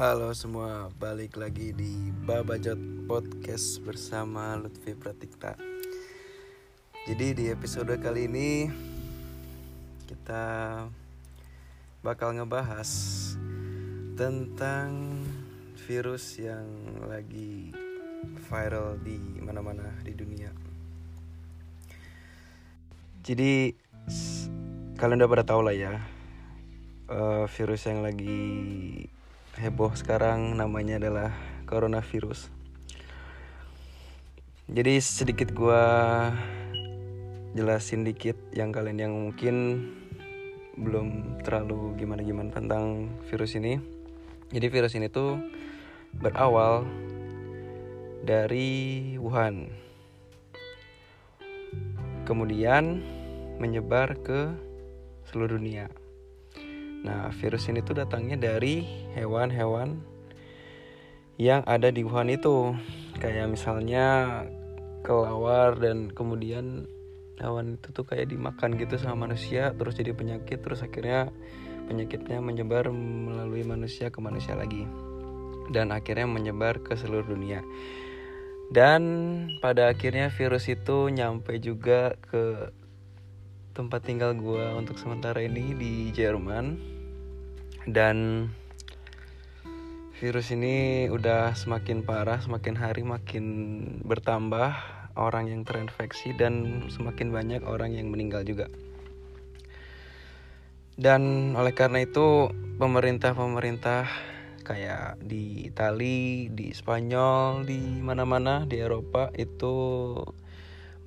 Halo semua, balik lagi di Babajot Podcast bersama Lutfi Pratikta. Jadi di episode kali ini kita bakal ngebahas tentang virus yang lagi viral di mana-mana di dunia. Jadi kalian udah pada tahu lah ya eh, virus yang lagi heboh sekarang namanya adalah coronavirus. Jadi sedikit gua jelasin dikit yang kalian yang mungkin belum terlalu gimana-gimana tentang virus ini. Jadi virus ini tuh berawal dari Wuhan. Kemudian menyebar ke seluruh dunia. Nah, virus ini tuh datangnya dari hewan-hewan yang ada di Wuhan itu. Kayak misalnya kelawar dan kemudian hewan itu tuh kayak dimakan gitu sama manusia terus jadi penyakit terus akhirnya penyakitnya menyebar melalui manusia ke manusia lagi dan akhirnya menyebar ke seluruh dunia. Dan pada akhirnya virus itu nyampe juga ke tempat tinggal gua untuk sementara ini di Jerman. Dan virus ini udah semakin parah semakin hari makin bertambah orang yang terinfeksi dan semakin banyak orang yang meninggal juga. Dan oleh karena itu pemerintah-pemerintah kayak di Itali, di Spanyol, di mana-mana di Eropa itu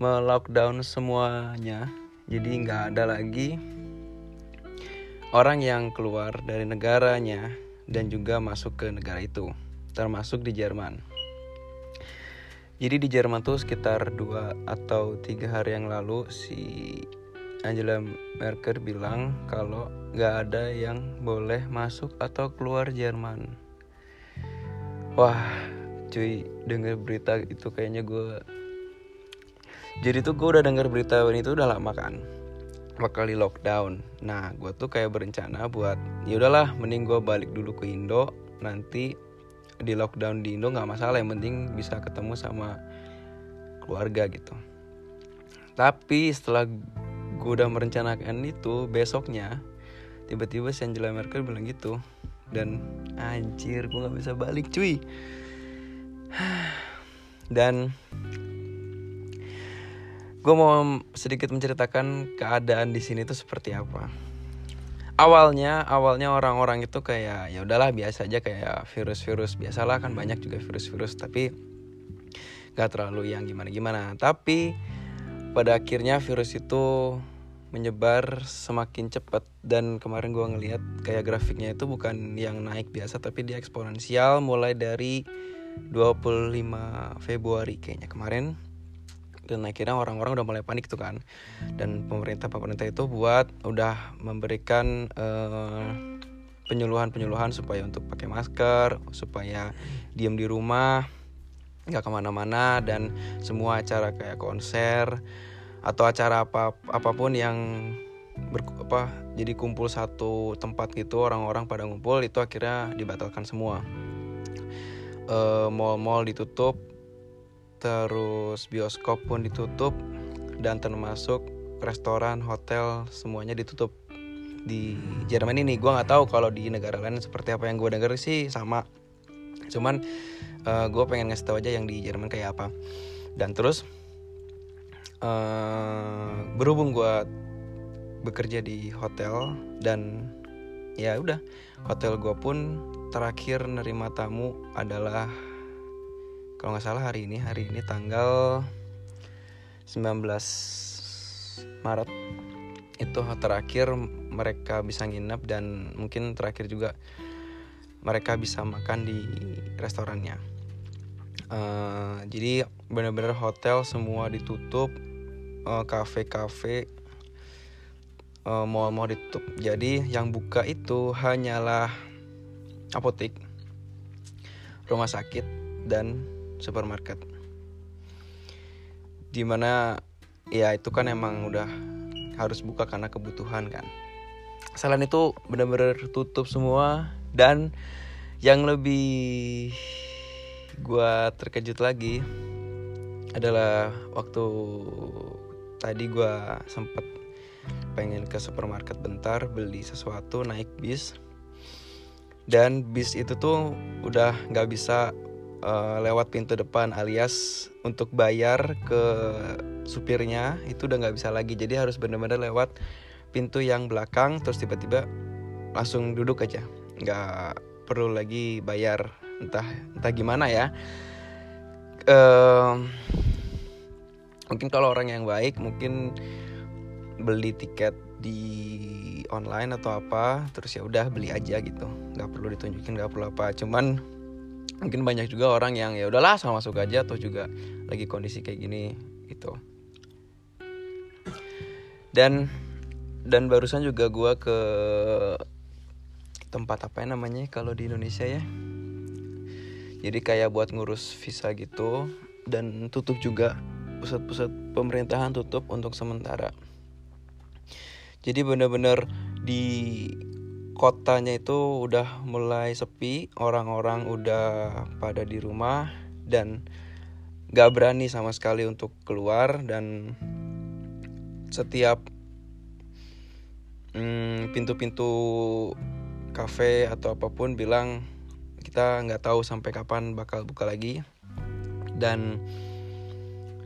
melockdown semuanya jadi nggak ada lagi orang yang keluar dari negaranya dan juga masuk ke negara itu, termasuk di Jerman. Jadi di Jerman tuh sekitar dua atau tiga hari yang lalu si Angela Merkel bilang kalau nggak ada yang boleh masuk atau keluar Jerman. Wah, cuy, denger berita itu kayaknya gue jadi tuh gue udah denger berita ini tuh udah lama kan bakal di lockdown. Nah, gue tuh kayak berencana buat ya udahlah, mending gue balik dulu ke Indo. Nanti di lockdown di Indo nggak masalah, yang penting bisa ketemu sama keluarga gitu. Tapi setelah gue udah merencanakan itu, besoknya tiba-tiba si Angela Merkel bilang gitu dan anjir gue nggak bisa balik cuy. Dan gue mau sedikit menceritakan keadaan di sini tuh seperti apa. Awalnya, awalnya orang-orang itu kayak ya udahlah biasa aja kayak virus-virus biasalah kan banyak juga virus-virus tapi gak terlalu yang gimana-gimana. Tapi pada akhirnya virus itu menyebar semakin cepat dan kemarin gue ngeliat kayak grafiknya itu bukan yang naik biasa tapi dia eksponensial mulai dari 25 Februari kayaknya kemarin dan akhirnya orang-orang udah mulai panik tuh kan. Dan pemerintah pemerintah itu buat udah memberikan eh, penyuluhan-penyuluhan supaya untuk pakai masker supaya diem di rumah nggak ke mana-mana dan semua acara kayak konser atau acara apa apa pun yang ber, apa jadi kumpul satu tempat gitu orang-orang pada ngumpul itu akhirnya dibatalkan semua. Eh, mall-mall ditutup terus bioskop pun ditutup dan termasuk restoran hotel semuanya ditutup di Jerman ini. Gue nggak tahu kalau di negara lain seperti apa yang gue denger sih sama. Cuman gue pengen ngasih tahu aja yang di Jerman kayak apa. Dan terus eh, berhubung gue bekerja di hotel dan ya udah hotel gue pun terakhir nerima tamu adalah kalau nggak salah hari ini hari ini tanggal 19 Maret. Itu terakhir mereka bisa nginep dan mungkin terakhir juga mereka bisa makan di restorannya. Eh, jadi benar-benar hotel semua ditutup eh, kafe-kafe eh, mall-mall ditutup. Jadi yang buka itu hanyalah apotek rumah sakit dan supermarket. Di mana ya itu kan emang udah harus buka karena kebutuhan kan. Selain itu benar-benar tutup semua dan yang lebih gua terkejut lagi adalah waktu tadi gua sempet pengen ke supermarket bentar beli sesuatu naik bis. Dan bis itu tuh udah nggak bisa uh, lewat pintu depan alias untuk bayar ke supirnya itu udah nggak bisa lagi. Jadi harus benar-benar lewat pintu yang belakang terus tiba-tiba langsung duduk aja. Nggak perlu lagi bayar entah entah gimana ya. Uh, mungkin kalau orang yang baik mungkin beli tiket di online atau apa terus ya udah beli aja gitu. Nggak perlu ditunjukin nggak perlu apa. Cuman mungkin banyak juga orang yang ya udahlah sama masuk aja atau juga lagi kondisi kayak gini gitu. Dan dan barusan juga gue ke tempat apa ya namanya kalau di Indonesia ya. Jadi kayak buat ngurus visa gitu dan tutup juga pusat-pusat pemerintahan tutup untuk sementara. Jadi bener-bener di kotanya itu udah mulai sepi orang-orang udah pada di rumah dan gak berani sama sekali untuk keluar dan setiap hmm, pintu-pintu kafe atau apa pun bilang kita nggak tahu sampai kapan bakal buka lagi. Dan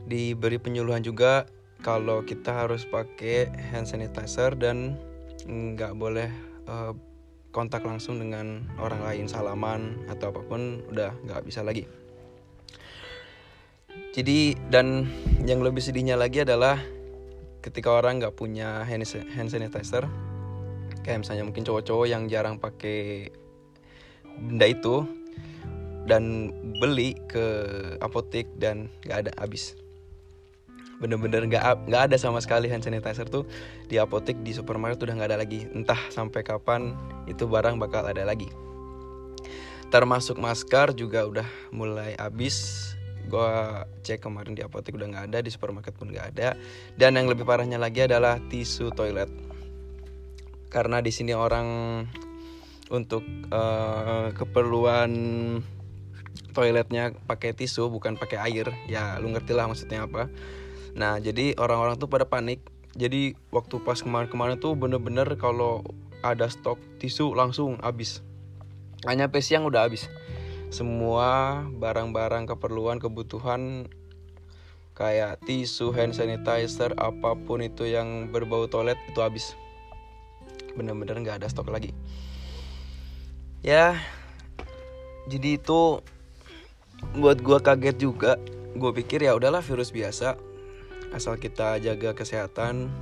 diberi penyuluhan juga kalau kita harus pakai hand sanitizer dan nggak boleh uh, kontak langsung dengan orang lain salaman atau apa pun udah nggak bisa lagi. Jadi dan yang lebih sedihnya lagi adalah ketika orang nggak punya hand sanitizer kayak misalnya mungkin cowok-cowok yang jarang pakai benda itu dan beli ke apotek dan nggak ada habis bener-bener nggak nggak ada sama sekali hand sanitizer tuh di apotek di supermarket udah nggak ada lagi. Entah sampai kapan itu barang bakal ada lagi. Termasuk masker juga udah mulai habis. Gue cek kemarin di apotek udah nggak ada di supermarket pun nggak ada. Dan yang lebih parahnya lagi adalah tisu toilet. Karena di sini orang untuk uh, keperluan toiletnya pakai tisu bukan pakai air. Ya lu ngerti lah maksudnya apa Nah jadi orang-orang tuh pada panik. Jadi waktu pas kemarin-kemarin tuh bener-bener kalau ada stok tisu langsung habis. Hanya sampai siang udah habis. Semua barang-barang keperluan kebutuhan kayak tisu, hand sanitizer, apa pun itu yang berbau toilet itu habis. Bener-bener nggak ada stok lagi. Ya, jadi itu buat gua kaget juga. Gue pikir ya udahlah virus biasa asal kita jaga kesehatan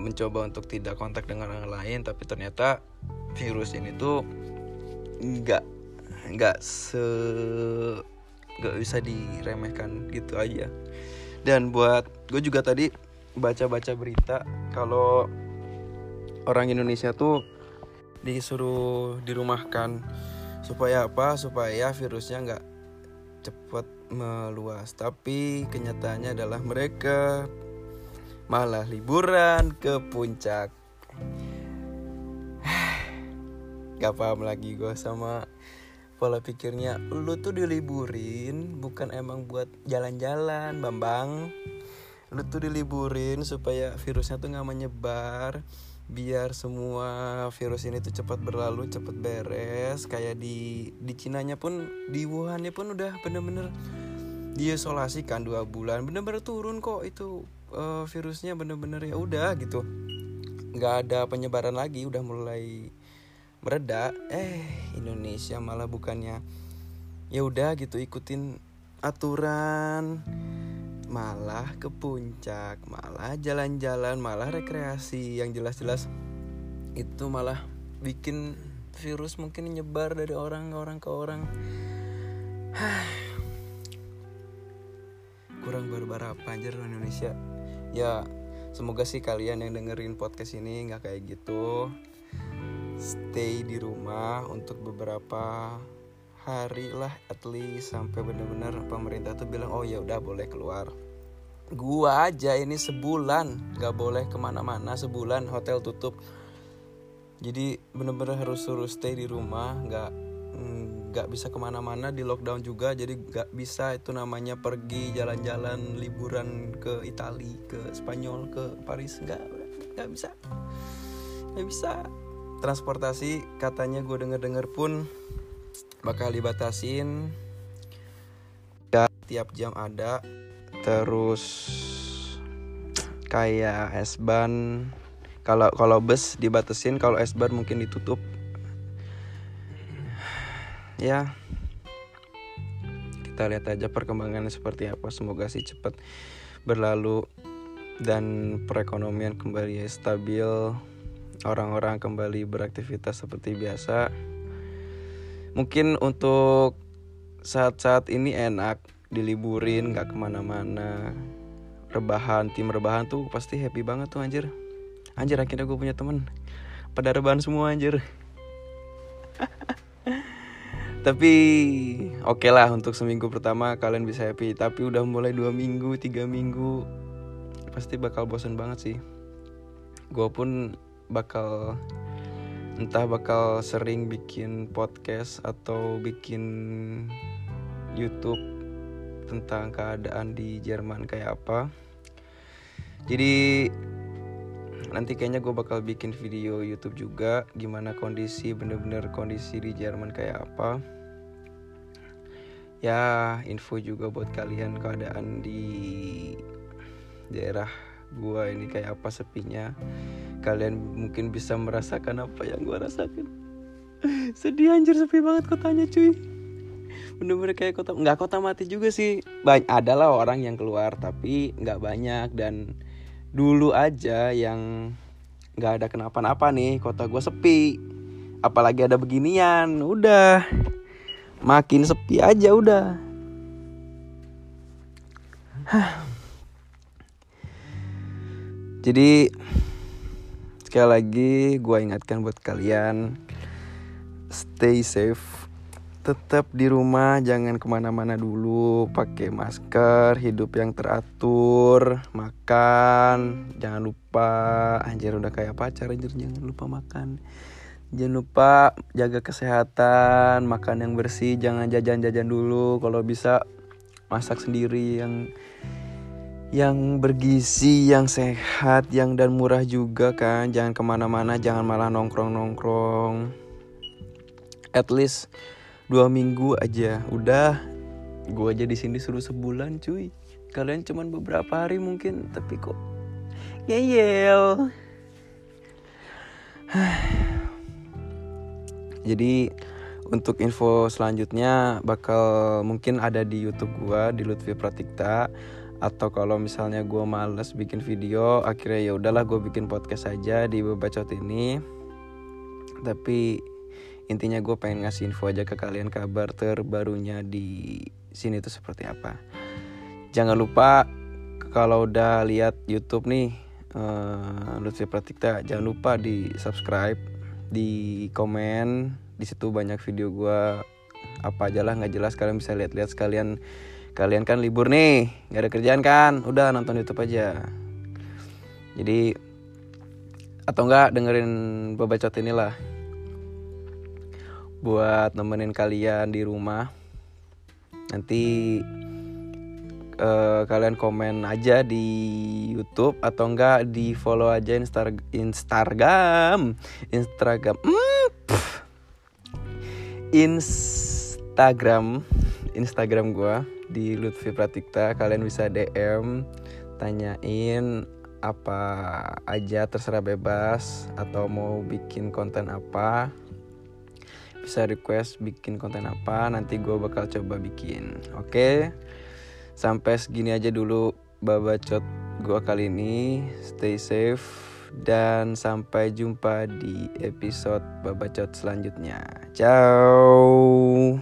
mencoba untuk tidak kontak dengan orang lain tapi ternyata virus ini tuh nggak nggak se nggak bisa diremehkan gitu aja. Dan buat gue juga tadi baca-baca berita kalau orang Indonesia tuh disuruh dirumahkan supaya apa? Supaya virusnya nggak cepet meluas. Tapi kenyataannya adalah mereka malah liburan ke puncak. Gak paham lagi gue sama pola pikirnya. Lu tuh diliburin bukan emang buat jalan-jalan bambang. Lu tuh diliburin supaya virusnya tuh nggak menyebar biar semua virus ini tuh cepat berlalu cepat beres. Kayak di di Cinanya pun di Wuhannya pun udah bener-bener diisolasikan dua bulan. Bener-bener turun kok itu uh, virusnya bener-bener ya udah gitu. Nggak ada penyebaran lagi udah mulai mereda eh Indonesia malah bukannya ya udah gitu ikutin aturan malah ke puncak malah jalan-jalan malah rekreasi. Yang jelas-jelas itu malah bikin virus mungkin nyebar dari orang ke orang ke orang. Kurang barbar apa anjir Indonesia. Ya semoga sih kalian yang dengerin podcast ini nggak kayak gitu. Stay di rumah untuk beberapa hari lah at least sampai bener-bener pemerintah tuh bilang oh ya udah boleh keluar. Gua aja ini sebulan gak boleh ke mana-mana sebulan hotel tutup. Jadi bener-bener harus suruh stay di rumah nggak nggak bisa ke mana-mana di lockdown juga jadi nggak bisa itu namanya pergi jalan-jalan liburan ke Italia ke Spanyol ke Paris nggak nggak bisa. Nggak bisa. Transportasi katanya gue denger-denger pun bakal dibatasin. Dan tiap jam ada. Terus kayak S-Bahn kalau kalau bus dibatasin kalau S-Bahn mungkin ditutup. Ya. Kita lihat aja perkembangannya seperti apa. Semoga sih cepat berlalu dan perekonomian kembali stabil. Orang-orang kembali beraktivitas seperti biasa mungkin untuk saat-saat ini enak diliburin nggak ke mana-mana. Rebahan tim rebahan tuh pasti happy banget tuh anjir. Anjir akhirnya gue punya temen. Pada rebahan semua anjir. Tapi oke okay lah untuk seminggu pertama kalian bisa happy. Tapi udah mulai dua minggu tiga minggu pasti bakal bosan banget sih. Gue pun bakal entah bakal sering bikin podcast atau bikin YouTube tentang keadaan di Jerman kayak apa. Jadi nanti kayaknya gue bakal bikin video YouTube juga gimana kondisi bener-bener kondisi di Jerman kayak apa. Ya info juga buat kalian keadaan di daerah gue ini kayak apa sepinya. Kalian mungkin bisa merasakan apa yang gue rasakan. Sedih anjir sepi banget kotanya cuy. Bener-bener kayak kota nggak kota mati juga sih. Banyak adalah orang yang keluar tapi nggak banyak. Dan dulu aja yang nggak ada kenapa-napa nih kota gue sepi. Apalagi ada beginian udah. Makin sepi aja udah jadi sekali lagi gue ingatkan buat kalian stay safe tetap di rumah jangan ke mana-mana dulu pakai masker hidup yang teratur makan jangan lupa anjir udah kayak pacar anjir jangan lupa makan. Jangan lupa jaga kesehatan makan yang bersih jangan jajan-jajan dulu kalau bisa masak sendiri yang yang bergizi yang sehat yang dan murah juga kan. Jangan ke mana-mana jangan malah nongkrong-nongkrong. At least dua minggu aja. Udah gue aja di sini suruh sebulan cuy. Kalian cuman beberapa hari mungkin tapi kok ngeyel. Jadi untuk info selanjutnya bakal mungkin ada di YouTube gue di Lutfi Pratikta atau kalau misalnya gue males bikin video akhirnya ya udahlah gue bikin podcast aja di bebacot ini. Tapi intinya gue pengen ngasih info aja ke kalian kabar terbarunya di sini tuh seperti apa. Jangan lupa kalau udah lihat YouTube nih uh, Lutfi Pratikta jangan lupa di subscribe di komen. Di situ banyak video gue apa aja lah nggak jelas. Kalian bisa lihat-lihat sekalian kalian kan libur nih nggak ada kerjaan kan? Udah nonton YouTube aja. Jadi atau enggak dengerin babacot inilah. Buat nemenin kalian di rumah. Nanti uh, kalian komen aja di YouTube atau enggak di follow aja Instar Instagram. Instagram mm, Instagram Instagram gue di Lutfi Pratikta. Kalian bisa DM tanyain apa aja terserah bebas atau mau bikin konten apa. Bisa request bikin konten apa nanti gue bakal coba bikin. Oke? Okay? sampai segini aja dulu babacot gue kali ini. Stay safe dan sampai jumpa di episode babacot selanjutnya. Ciao